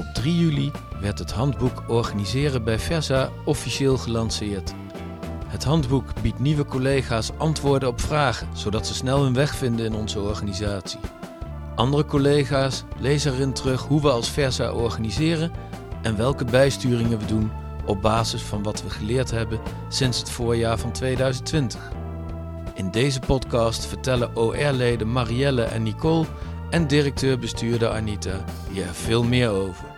Op 3 juli werd het handboek Organiseren bij Versa officieel gelanceerd. Het handboek biedt nieuwe collega's antwoorden op vragen, zodat ze snel hun weg vinden in onze organisatie. Andere collega's lezen erin terug hoe we als Versa organiseren en welke bijsturingen we doen op basis van wat we geleerd hebben sinds het voorjaar van 2020. In deze podcast vertellen OR-leden Marielle en Nicole en directeur-bestuurder Anita hier veel meer over.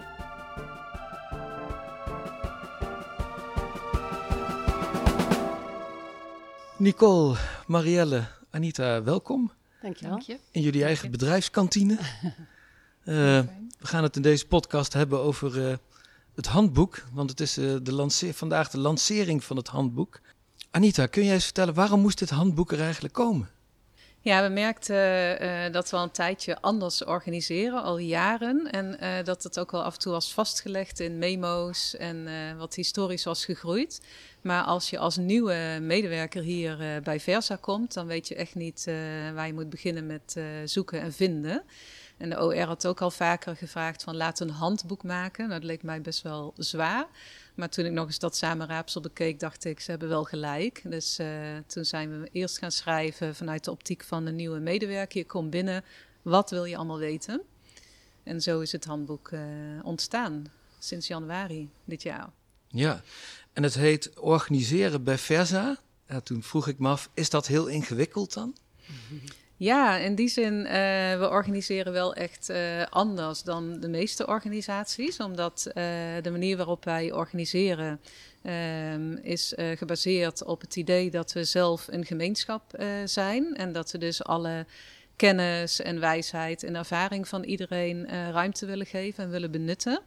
Nicole, Marielle, Anita, welkom. Dankjewel. Dank je. In jullie eigen bedrijfskantine. Eh, we gaan het in deze podcast hebben over eh, het handboek. Want het is eh, de lanceer, vandaag de lancering van het handboek. Anita, kun jij eens vertellen waarom moest dit handboek er eigenlijk komen? Ja, we merkten eh, dat we al een tijdje anders organiseren, al jaren. En eh, dat het ook wel af en toe was vastgelegd in memo's en eh, wat historisch was gegroeid. Maar als je als nieuwe medewerker hier eh, bij Versa komt, dan weet je echt niet eh, waar je moet beginnen met eh, zoeken en vinden. En de OR had ook al vaker gevraagd van laat een handboek maken. Nou, dat leek mij best wel zwaar. Maar toen ik nog eens dat samenraapsel bekeek, dacht ik, ze hebben wel gelijk. Dus eh, toen zijn we eerst gaan schrijven vanuit de optiek van een nieuwe medewerker. Je komt binnen, wat wil je allemaal weten? En zo is het handboek eh, ontstaan, sinds januari dit jaar. Ja, en het heet Organiseren bij Versa. Ja, toen vroeg ik me af, is dat heel ingewikkeld dan? Ja, in die zin, eh, we organiseren wel echt eh, anders dan de meeste organisaties. Omdat eh, de manier waarop wij organiseren ehm, is gebaseerd op het idee dat we zelf een gemeenschap zijn. En dat we dus alle kennis en wijsheid en ervaring van iedereen ruimte willen geven en willen benutten.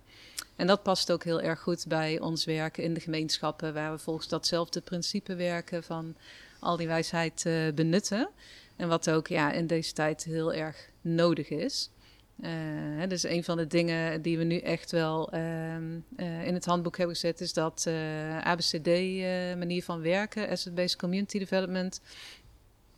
En dat past ook heel erg goed bij ons werken in de gemeenschappen, waar we volgens datzelfde principe werken van al die wijsheid benutten. En wat ook ja, in deze tijd heel erg nodig is. Eh, dus een van de dingen die we nu echt wel ehm, eh, in het handboek hebben gezet, is dat eh ABCD-manier van werken, Asset-Based Community Development,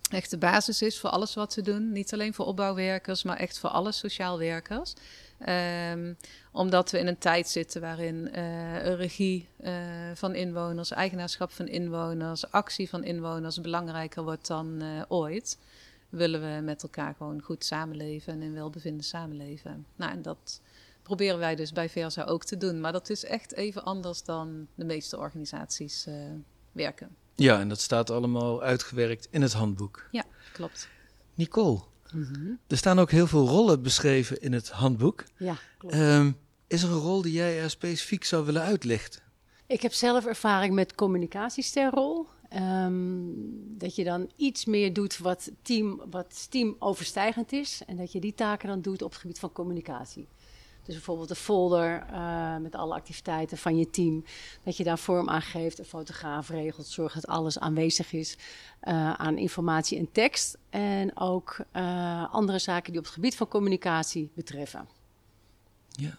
echt de basis is voor alles wat we doen. Niet alleen voor opbouwwerkers, maar echt voor alle sociaal werkers. Ehm, omdat we in een tijd zitten waarin een regie eh, van inwoners, eigenaarschap van inwoners, actie van inwoners belangrijker wordt dan eh, ooit. Willen we met elkaar gewoon goed samenleven en in welbevinden samenleven. Nou, en dat proberen wij dus bij Versa ook te doen. Maar dat is echt even anders dan de meeste organisaties werken. Ja, en dat staat allemaal uitgewerkt in het handboek. Ja, klopt. Nicole, er staan ook heel veel rollen beschreven in het handboek. Ja, klopt. Ehm, is er een rol die jij er specifiek zou willen uitlichten? Ik heb zelf ervaring met communicatiesterrol. Ehm, dat je dan iets meer doet wat, team, wat teamoverstijgend is. En dat je die taken dan doet op het gebied van communicatie. Dus bijvoorbeeld een folder eh, met alle activiteiten van je team. Dat je daar vorm aan geeft, een fotograaf regelt, zorgt dat alles aanwezig is eh, aan informatie en tekst. En ook eh, andere zaken die op het gebied van communicatie betreffen. Ja.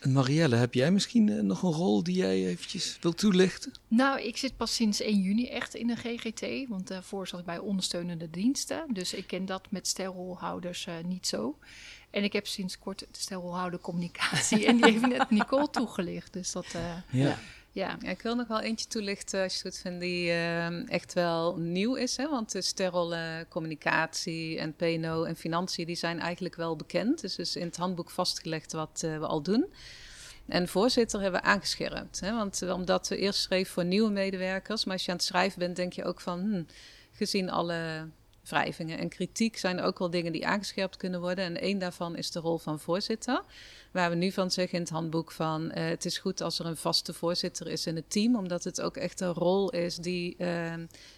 En Marielle, heb jij misschien nog een rol die jij eventjes wilt toelichten? Nou, ik zit pas sinds 1 juni echt in de GGT, want daarvoor zat ik bij ondersteunende diensten. Dus ik ken dat met sterrolhouders eh, niet zo. En ik heb sinds kort de sterrolhouder communicatie en die heeft net Nicole toegelicht. Dus dat, eh, Ja. ja. Ja, ik wil nog wel eentje toelichten, als je het goed vindt, die eh, echt wel nieuw is. Hè? Want de sterrel communicatie en PNO en financiën, die zijn eigenlijk wel bekend. Dus is in het handboek vastgelegd wat eh, we al doen. En voorzitter hebben we aangescherpt. Hè? Want omdat we eerst schreven voor nieuwe medewerkers, maar als je aan het schrijven bent, denk je ook van, hm, gezien alle wrijvingen en kritiek zijn ook wel dingen die aangescherpt kunnen worden. En één daarvan is de rol van voorzitter. Waar we nu van zeggen in het handboek van eh, het is goed als er een vaste voorzitter is in het team, omdat het ook echt een rol is die eh,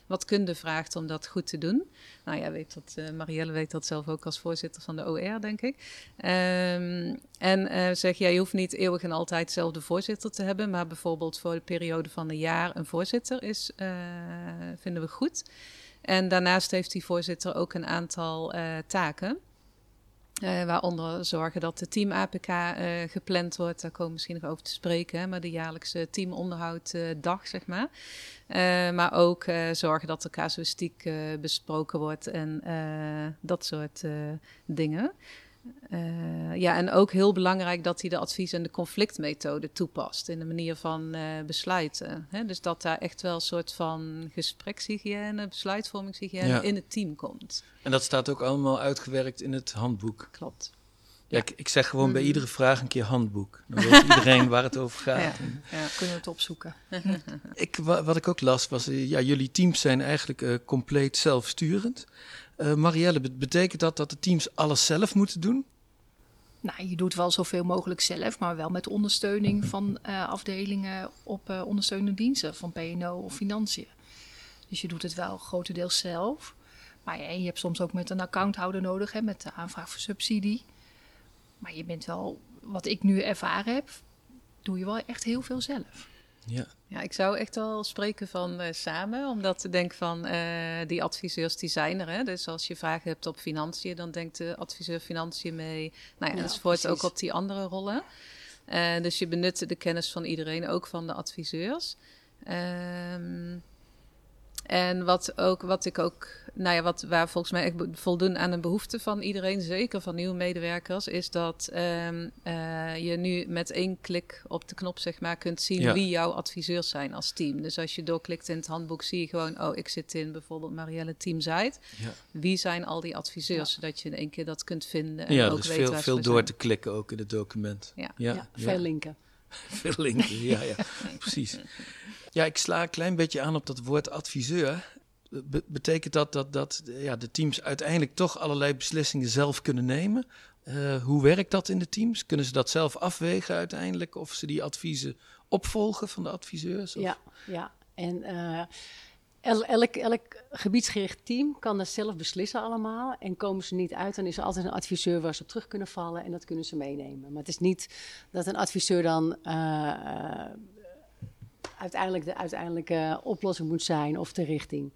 wat kunde vraagt om dat goed te doen. Nou ja, weet dat, eh, Marielle weet dat zelf ook als voorzitter van de OR, denk ik. Ehm, en zeg, ja, je hoeft niet eeuwig en altijd dezelfde voorzitter te hebben, maar bijvoorbeeld voor de periode van een jaar een voorzitter is, vinden we goed. En daarnaast heeft die voorzitter ook een aantal eh, taken. Eh, waaronder zorgen dat de team APK eh, gepland wordt. Daar komen we misschien nog over te spreken. Hè, maar de jaarlijkse teamonderhouddag, zeg maar. Maar ook zorgen dat de casuïstiek besproken wordt en dat soort dingen. Uh, ja, en ook heel belangrijk dat hij de advies- en de conflictmethode toepast in de manier van uh, besluiten. Hè? Dus dat daar echt wel een soort van gesprekshygiëne, besluitvormingshygiëne in het team komt. En dat staat ook allemaal uitgewerkt in het handboek. Klopt. Ja, ik, ik, zeg gewoon bij mm. iedere vraag een keer handboek. Dan weet iedereen waar het over gaat. Ja, ja. kunnen we het opzoeken. ik, wat ik ook las was, uh, ja, jullie teams zijn eigenlijk compleet zelfsturend. Uh, Marielle, betekent dat dat de teams alles zelf moeten doen? Nou, je doet wel zoveel mogelijk zelf, maar wel met ondersteuning van uh, afdelingen op uh, ondersteunende diensten, van PNO of financiën. Dus je doet het wel grotendeels zelf. Maar je hebt soms ook met een accounthouder nodig, hè, met de aanvraag voor subsidie. Maar je bent wel, wat ik nu ervaren heb, doe je wel echt heel veel zelf. Ja. ja, ik zou echt wel spreken van uh, samen, omdat ik denk van uh, die adviseurs die zijn er. Hè? Dus als je vragen hebt op financiën, dan denkt de adviseur financiën mee. Nou ja, ja enzovoort ook op die andere rollen. Uh, dus je benut de kennis van iedereen, ook van de adviseurs. Um, en wat, ook, wat ik ook, nou ja, wat, waar volgens mij echt voldoen aan een behoefte van iedereen, zeker van nieuwe medewerkers, is dat um, uh, je nu met één klik op de knop zeg maar kunt zien wie jouw adviseurs zijn als team. Dus als je doorklikt in het handboek, zie je gewoon, oh, ik zit in bijvoorbeeld Marielle Team Ja. Wie zijn al die adviseurs, zodat je in één keer dat kunt vinden. En ja, ook dus weet veel, veel door te klikken ook in het document. Ja, ja. veel linken. veel ja, ja, precies. Ja, ik sla een klein beetje aan op dat woord adviseur. betekent dat dat, dat ja, de teams uiteindelijk toch allerlei beslissingen zelf kunnen nemen? Uh, hoe werkt dat in de teams? Kunnen ze dat zelf afwegen uiteindelijk? Of ze die adviezen opvolgen van de adviseurs? Of? Ja, ja, en uh, elk, elk gebiedsgericht team kan dat zelf beslissen allemaal. En komen ze niet uit, dan is er altijd een adviseur waar ze op terug kunnen vallen. En dat kunnen ze meenemen. Maar het is niet dat een adviseur dan... Uh, uiteindelijk de uiteindelijke oplossing moet zijn of de richting.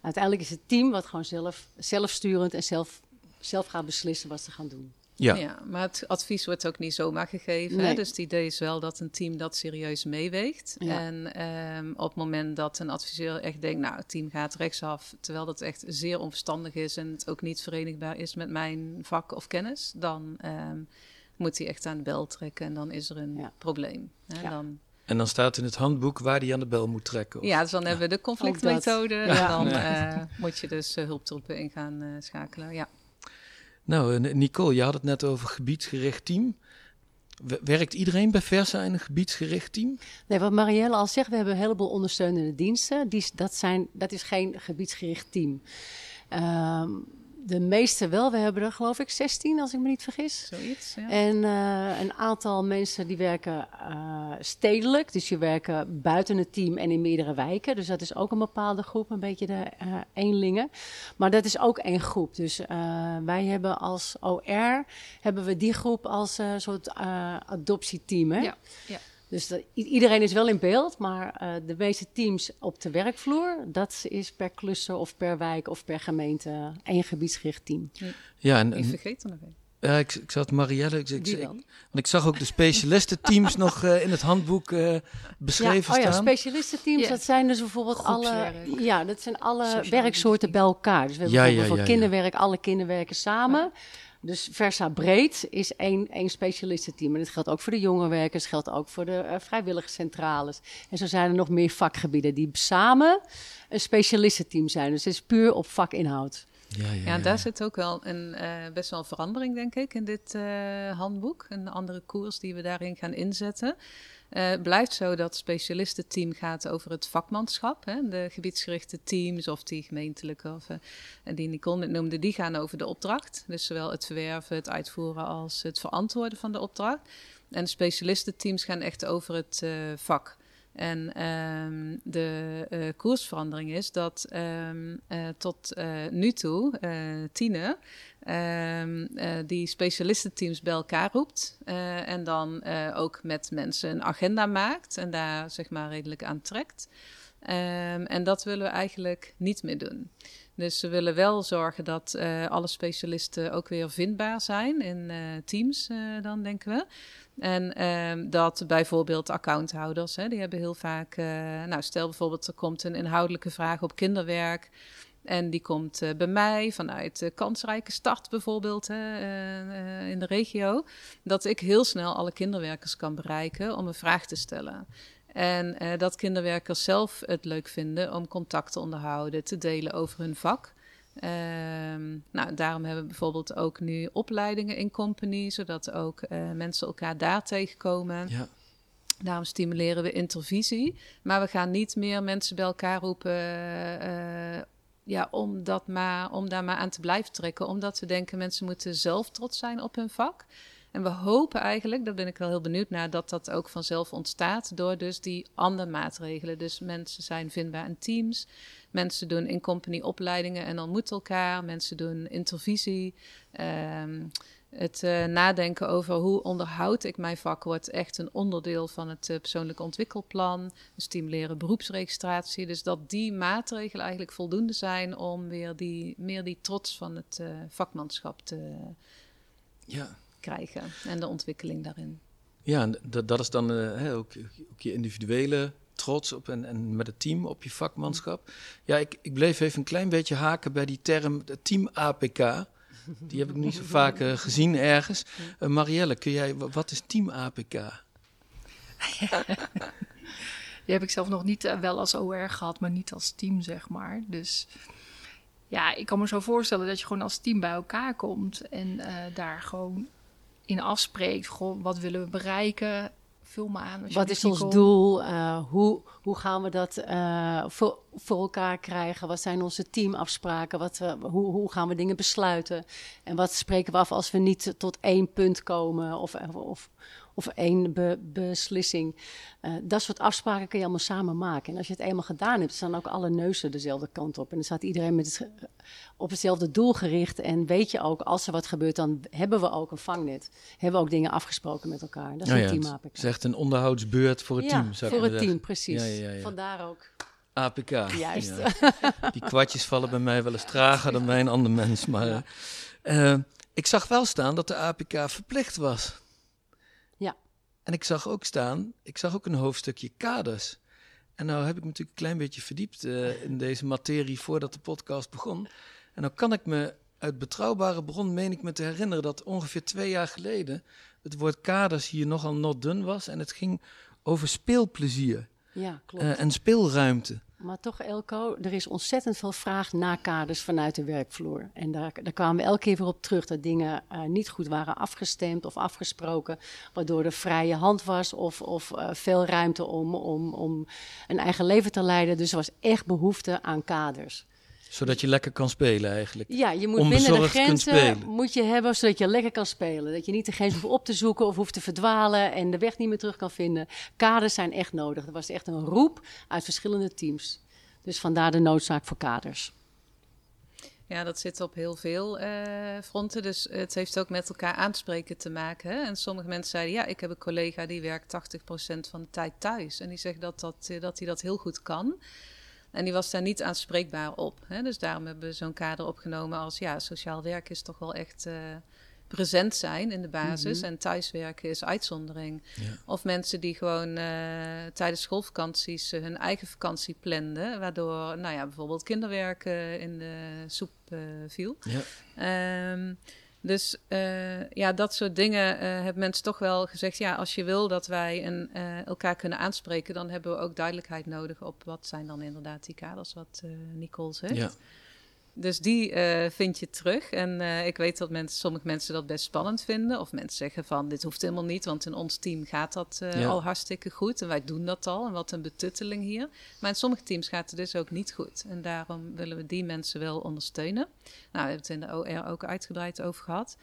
Uiteindelijk is het team wat gewoon zelf, zelfsturend en zelf, zelf gaat beslissen wat ze gaan doen. Ja. ja, maar het advies wordt ook niet zomaar gegeven. Hè? Dus het idee is wel dat een team dat serieus meeweegt. En um, op het moment dat een adviseur echt denkt, nou, het team gaat rechtsaf, terwijl dat echt zeer onverstandig is en het ook niet verenigbaar is met mijn vak of kennis, dan um, moet hij echt aan de bel trekken en dan is er een probleem. Hè? Dan en dan staat in het handboek waar die aan de bel moet trekken. Of? Ja, dus dan hebben we de conflictmethode. En dan uh, moet je dus uh, hulptroepen in gaan uh, schakelen. Ja. Nou, Nicole, je had het net over gebiedsgericht team. Werkt iedereen bij Versa in een gebiedsgericht team? Nee, wat Marielle al zegt, we hebben een heleboel ondersteunende diensten. Die, dat, zijn, dat is geen gebiedsgericht team. Um, de meeste wel. We hebben er geloof ik 16, als ik me niet vergis. Zoiets, ja. En uh, een aantal mensen die werken uh, stedelijk. Dus die werken buiten het team en in meerdere wijken. Dus dat is ook een bepaalde groep, een beetje de uh, eenlingen. Maar dat is ook één groep. Dus wij hebben als OR, hebben we die groep als soort adoptieteam. Hè? Ja, ja. Dus dat, iedereen is wel in beeld, maar uh, de meeste teams op de werkvloer, dat is per cluster of per wijk of per gemeente één gebiedsgericht team. Ja, en, ik vergeet er nog één. Ja, ik, ik zat Marielle. Ik, ik, ik, want ik zag ook de specialistenteams nog uh, in het handboek uh, beschreven ja, oh ja, staan. specialistenteams, dat zijn dus bijvoorbeeld alle. Ja, dat zijn alle werksoorten bij elkaar. Dus we hebben ja, bijvoorbeeld voor kinderwerk alle kinderwerken samen. Dus Versa Breed is één, één specialistenteam. En dat geldt ook voor de jongerenwerkers, geldt ook voor de uh, vrijwilligerscentrales. En zo zijn er nog meer vakgebieden die samen een specialistenteam zijn. Dus het is puur op vakinhoud. Ja, ja, ja, daar zit ook wel een uh, best wel verandering, denk ik, in dit uh, handboek. Een andere koers die we daarin gaan inzetten. Uh, blijft zo dat het specialistenteam gaat over het vakmanschap. Hè? De gebiedsgerichte teams of die gemeentelijke, of, uh, die Nicole net noemde, die gaan over de opdracht. Dus zowel het verwerven, het uitvoeren als het verantwoorden van de opdracht. En de specialistenteams gaan echt over het uh, vak. En um, de koersverandering is dat uh, tot nu toe Tine um, die specialistenteams bij elkaar roept. en dan ook met mensen een agenda maakt en daar zeg maar redelijk aan trekt. en dat willen we eigenlijk niet meer doen. Dus we willen wel zorgen dat alle specialisten ook weer vindbaar zijn in teams, dan denken we. En um, dat bijvoorbeeld accounthouders, hè, die hebben heel vaak, nou stel bijvoorbeeld er komt een inhoudelijke vraag op kinderwerk. En die komt uh, bij mij vanuit de kansrijke start bijvoorbeeld hè, uh, in de regio. Dat ik heel snel alle kinderwerkers kan bereiken om een vraag te stellen. En dat kinderwerkers zelf het leuk vinden om contact te onderhouden, te delen over hun vak. Um, nou, daarom hebben we bijvoorbeeld ook nu opleidingen in company, zodat ook mensen elkaar daar tegenkomen. Ja. Daarom stimuleren we intervisie. Maar we gaan niet meer mensen bij elkaar roepen ja, om, dat maar, om daar maar aan te blijven trekken. Omdat we denken mensen moeten zelf trots zijn op hun vak. En we hopen eigenlijk, daar ben ik wel heel benieuwd naar, dat dat ook vanzelf ontstaat door dus die andere maatregelen. Dus mensen zijn vindbaar in teams, mensen doen in company opleidingen en ontmoeten elkaar, mensen doen intervisie. Um, het uh, nadenken over hoe onderhoud ik mijn vak wordt echt een onderdeel van het uh, persoonlijk ontwikkelplan. Stimuleren beroepsregistratie. Dus dat die maatregelen eigenlijk voldoende zijn om weer die, meer die trots van het uh, vakmanschap te ja. krijgen en de ontwikkeling daarin. Ja, dat, dat is dan hè, ook, ook, je individuele trots op en, en met het team op je vakmanschap. Ja, ik, ik bleef even een klein beetje haken bij die term team APK. Die heb ik niet zo vaak uh, gezien ergens. Uh, Marielle, kun jij, wat is Team APK? Die heb ik zelf nog niet uh, wel als OR gehad, maar niet als team, zeg maar. Dus ja, ik kan me zo voorstellen dat je gewoon als team bij elkaar komt en daar gewoon in afspreekt. Wat willen we bereiken? Vul me aan. Wat is ons doel? Uh, hoe, hoe gaan we dat uh, voor, voor elkaar krijgen? Wat zijn onze teamafspraken? Wat, hoe, hoe gaan we dingen besluiten? En wat spreken we af als we niet tot één punt komen? Of, of, of één be, beslissing. Uh, dat soort afspraken kun je allemaal samen maken. En als je het eenmaal gedaan hebt, staan ook alle neuzen dezelfde kant op. En dan staat iedereen met het, op hetzelfde doel gericht. En weet je ook, als er wat gebeurt, dan hebben we ook een vangnet. Hebben we ook dingen afgesproken met elkaar. Dat is oh een team APK. Het is echt een onderhoudsbeurt voor het ja, team. Zou voor het team, precies. Ja, Vandaar ook. APK. Juist. Die kwartjes vallen bij mij wel eens trager dan bij een ander mens. Maar uh, ik zag wel staan dat de APK verplicht was. En ik zag ook staan, ik zag ook een hoofdstukje kaders. En nou heb ik me natuurlijk een klein beetje verdiept uh, in deze materie voordat de podcast begon. En dan kan ik me uit betrouwbare bron, meen ik me te herinneren, dat ongeveer twee jaar geleden het woord kaders hier nogal not dun was. En het ging over speelplezier. Ja, klopt. Uh, en speelruimte. Maar toch, Elko, er is ontzettend veel vraag naar kaders vanuit de werkvloer. En daar, daar kwamen we elke keer weer op terug dat dingen uh, niet goed waren afgestemd of afgesproken. Waardoor er vrije hand was of, of uh, veel ruimte om, om, om een eigen leven te leiden. Dus er was echt behoefte aan kaders zodat je lekker kan spelen eigenlijk. Ja, je moet binnen de grenzen moet je hebben zodat je lekker kan spelen. Dat je niet de grens hoeft op te zoeken of hoeft te verdwalen en de weg niet meer terug kan vinden. kaders zijn echt nodig. Er was echt een roep uit verschillende teams. Dus vandaar de noodzaak voor kaders. Ja, dat zit op heel veel uh, fronten. Dus het heeft ook met elkaar aanspreken te maken. Hè? En sommige mensen zeiden, ja, ik heb een collega die werkt 80% van de tijd thuis. En die zegt dat, dat, dat hij dat heel goed kan. En die was daar niet aanspreekbaar op. Hè? Dus daarom hebben we zo'n kader opgenomen als ja, sociaal werk is toch wel echt uh, present zijn in de basis. Mhm. En thuiswerken is uitzondering. Of mensen die gewoon uh, tijdens schoolvakanties uh, hun eigen vakantie planden. Waardoor, nou ja, bijvoorbeeld kinderwerken in de soep viel. Ja. Um, dus uh, ja, dat soort dingen uh, hebben mensen toch wel gezegd. Ja, als je wil dat wij een, uh, elkaar kunnen aanspreken, dan hebben we ook duidelijkheid nodig op wat zijn dan inderdaad die kaders, wat Nicole zegt. Ja. Dus die uh, vind je terug. En uh, ik weet dat mensen, sommige mensen dat best spannend vinden. Of mensen zeggen van dit hoeft helemaal niet, want in ons team gaat dat uh, ja. al hartstikke goed. En wij doen dat al. En wat een betutteling hier. Maar in sommige teams gaat het dus ook niet goed. En daarom willen we die mensen wel ondersteunen. Nou, we hebben het in de OR ook uitgebreid over gehad.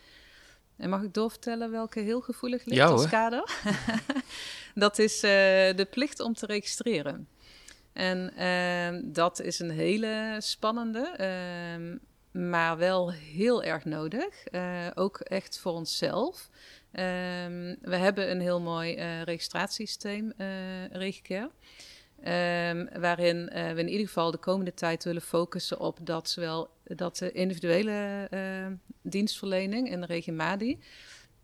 En mag ik doorvertellen welke heel gevoelig ligt ja, als kader? dat is de plicht om te registreren. En uh, dat is een hele spannende, uh, maar wel heel erg nodig. Uh, ook echt voor onszelf. Ehm, we hebben een heel mooi uh, registratiesysteem, uh, Regicare. Um, waarin we in ieder geval de komende tijd willen focussen op dat zowel dat de individuele dienstverlening in de regio Madi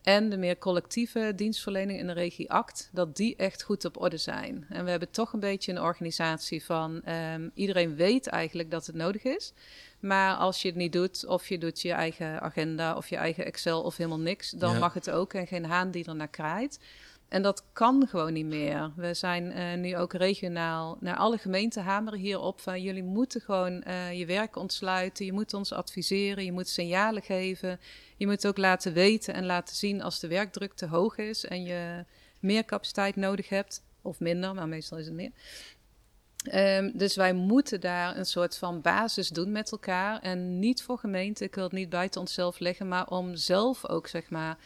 en de meer collectieve dienstverlening in de regie ACT, dat die echt goed op orde zijn. En we hebben toch een beetje een organisatie van ehm, iedereen weet eigenlijk dat het nodig is. Maar als je het niet doet, of je doet je eigen agenda of je eigen Excel of helemaal niks, dan mag het ook en geen haan die er naar kraait. En dat kan gewoon niet meer. We zijn uh, nu ook regionaal naar alle gemeenten hameren hierop van jullie moeten gewoon uh, je werk ontsluiten, je moet ons adviseren, je moet signalen geven. Je moet ook laten weten en laten zien als de werkdruk te hoog is en je meer capaciteit nodig hebt, of minder, maar meestal is het meer. Um, dus wij moeten daar een soort van basis doen met elkaar. En niet voor gemeente, ik wil het niet buiten onszelf leggen, maar om zelf ook zeg maar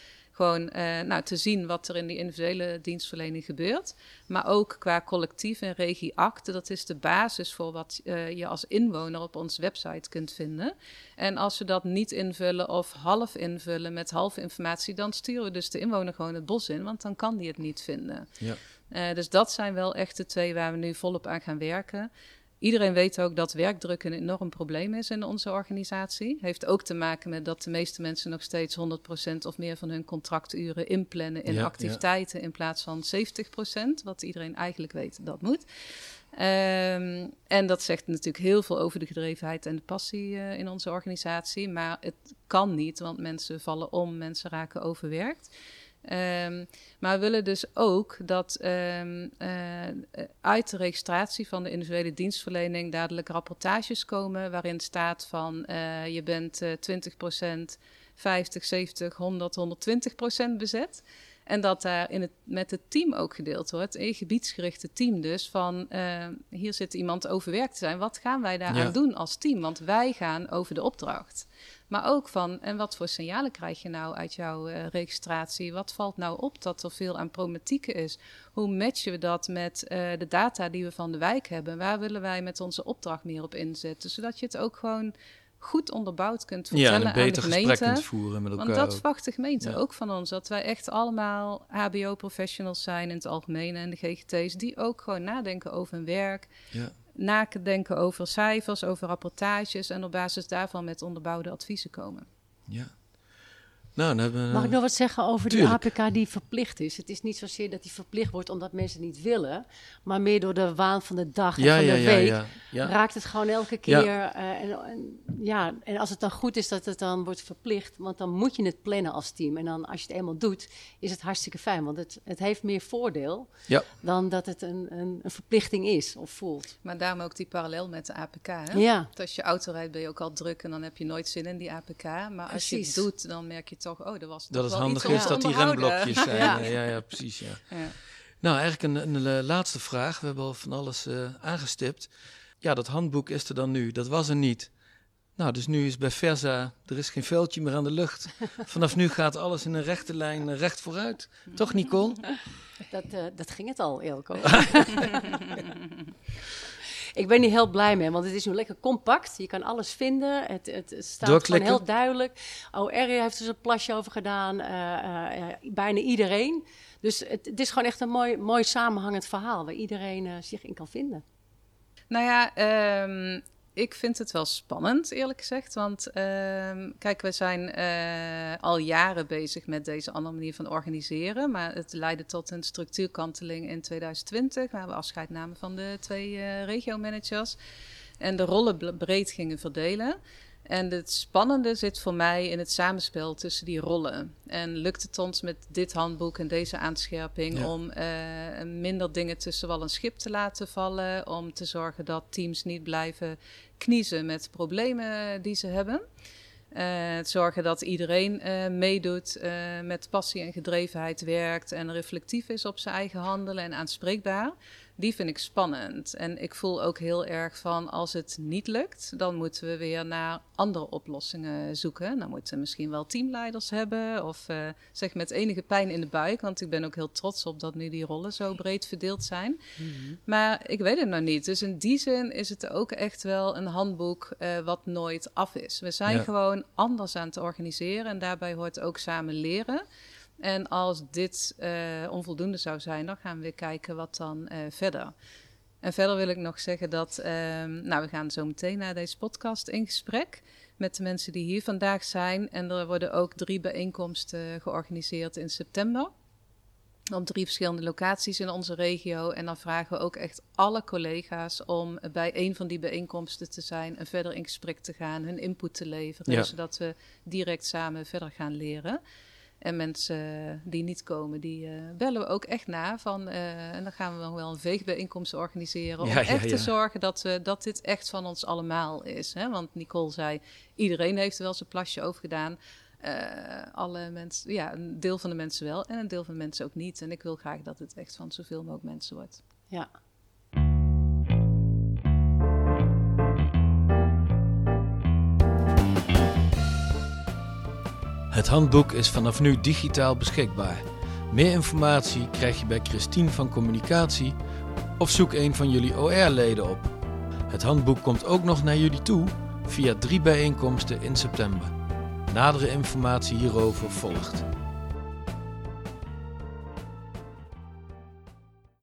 gewoon uh, nou, te zien wat er in die individuele dienstverlening gebeurt. Maar ook qua collectief en regieakte. Dat is de basis voor wat uh, je als inwoner op onze website kunt vinden. En als we dat niet invullen of half invullen met halve informatie, dan sturen we dus de inwoner gewoon het bos in, want dan kan die het niet vinden. Ja. Uh, dus dat zijn wel echt de twee waar we nu volop aan gaan werken. Iedereen weet ook dat werkdruk een enorm probleem is in onze organisatie. Heeft ook te maken met dat de meeste mensen nog steeds 100% of meer van hun contracturen inplannen in activiteiten in plaats van 70%, wat iedereen eigenlijk weet dat moet. Um, en dat zegt natuurlijk heel veel over de gedrevenheid en de passie uh, in onze organisatie. Maar het kan niet, want mensen vallen om, mensen raken overwerkt. Um, maar we willen dus ook dat um, uh, uit de registratie van de individuele dienstverlening dadelijk rapportages komen waarin staat van uh, je bent uh, 20%, 50, 70, 100, 120% bezet. En dat daar in het, met het team ook gedeeld wordt, een gebiedsgerichte team dus, van uh, hier zit iemand overwerkt te zijn. Wat gaan wij daaraan ja. doen als team? Want wij gaan over de opdracht. Maar ook van, en wat voor signalen krijg je nou uit jouw uh, registratie? Wat valt nou op dat er veel aan problematieken is? Hoe matchen we dat met uh, de data die we van de wijk hebben? Waar willen wij met onze opdracht meer op inzetten? Zodat je het ook gewoon goed onderbouwd kunt vertellen ja, aan de gemeente. Kunt voeren met elkaar Want dat verwacht de gemeente ja. ook van ons. Dat wij echt allemaal HBO-professionals zijn in het algemeen en de GGT's... die ook gewoon nadenken over hun werk. Ja nadenken over cijfers, over rapportages en op basis daarvan met onderbouwde adviezen komen. Ja. Nou, hebben, Mag ik nog wat zeggen over Tuurlijk. de APK die verplicht is? Het is niet zozeer dat die verplicht wordt omdat mensen niet willen, maar meer door de waan van de dag en ja, van de ja, week ja, raakt het gewoon elke keer. Uh, en, en, ja, en als het dan goed is dat het dan wordt verplicht, want dan moet je het plannen als team. En dan als je het eenmaal doet, is het hartstikke fijn, want het, het heeft meer voordeel dan dat het een, een, een, verplichting is of voelt. Maar daarom ook die parallel met de APK. Hè? Ja. als je auto rijdt ben je ook al druk en dan heb je nooit zin in die APK. Maar als je het doet, dan merk je toch, oh, er was dat het handig is dat die remblokjes zijn. ja. ja, ja, precies. Ja. ja. Nou, eigenlijk een, een, laatste vraag. We hebben al van alles uh, aangestipt. Ja, dat handboek is er dan nu. Dat was er niet. Nou, dus nu is bij Versa, er is geen veldje meer aan de lucht. Vanaf nu gaat alles in een rechte lijn uh, recht vooruit. Toch, Nicole? Dat, uh, dat ging het al, Elko. Ik ben niet heel blij mee, want het is nu lekker compact. Je kan alles vinden. Het, het staat gewoon heel duidelijk. OR heeft er een plasje over gedaan. Uh, uh, bijna iedereen. Dus het, het, is gewoon echt een mooi, mooi samenhangend verhaal waar iedereen uh, zich in kan vinden. Nou ja, um, ik vind het wel spannend, eerlijk gezegd. Want uh, kijk, we zijn uh, al jaren bezig met deze andere manier van organiseren. Maar het leidde tot een structuurkanteling in 2020, waar we afscheid namen van de twee uh, regio-managers. En de rollen breed gingen verdelen. En het spannende zit voor mij in het samenspel tussen die rollen. En lukt het ons met dit handboek en deze aanscherping ja. om uh, minder dingen tussen wal en schip te laten vallen? Om te zorgen dat teams niet blijven kniezen met problemen die ze hebben. Uh, zorgen dat iedereen uh, meedoet, uh, met passie en gedrevenheid werkt en reflectief is op zijn eigen handelen en aanspreekbaar die vind ik spannend. En ik voel ook heel erg van als het niet lukt, dan moeten we weer naar andere oplossingen zoeken. Dan moeten we misschien wel teamleiders hebben of uh, zeg met enige pijn in de buik. Want ik ben ook heel trots op dat nu die rollen zo breed verdeeld zijn. Mm -hmm. Maar ik weet het nog niet. Dus in die zin is het ook echt wel een handboek uh, wat nooit af is. We zijn ja. gewoon anders aan het organiseren en daarbij hoort ook samen leren. En als dit uh, onvoldoende zou zijn, dan gaan we weer kijken wat dan uh, verder. En verder wil ik nog zeggen dat, uh, nou, we gaan zo meteen naar deze podcast in gesprek met de mensen die hier vandaag zijn. En er worden ook drie bijeenkomsten georganiseerd in september. Op drie verschillende locaties in onze regio. En dan vragen we ook echt alle collega's om bij een van die bijeenkomsten te zijn en verder in gesprek te gaan, hun input te leveren, zodat we direct samen verder gaan leren. En mensen die niet komen, die uh, bellen we ook echt na. Van, uh, en dan gaan we dan wel een veegbijeenkomst organiseren. Om echt te zorgen dat, we, dat dit echt van ons allemaal is. Hè? Want Nicole zei, iedereen heeft er wel zijn plasje over gedaan. Uh, alle mensen, ja, een deel van de mensen wel en een deel van de mensen ook niet. En ik wil graag dat het echt van zoveel mogelijk mensen wordt. Ja, Het handboek is vanaf nu digitaal beschikbaar. Meer informatie krijg je bij Christine van Communicatie of zoek een van jullie OR-leden op. Het handboek komt ook nog naar jullie toe via drie bijeenkomsten in september. Nadere informatie hierover volgt.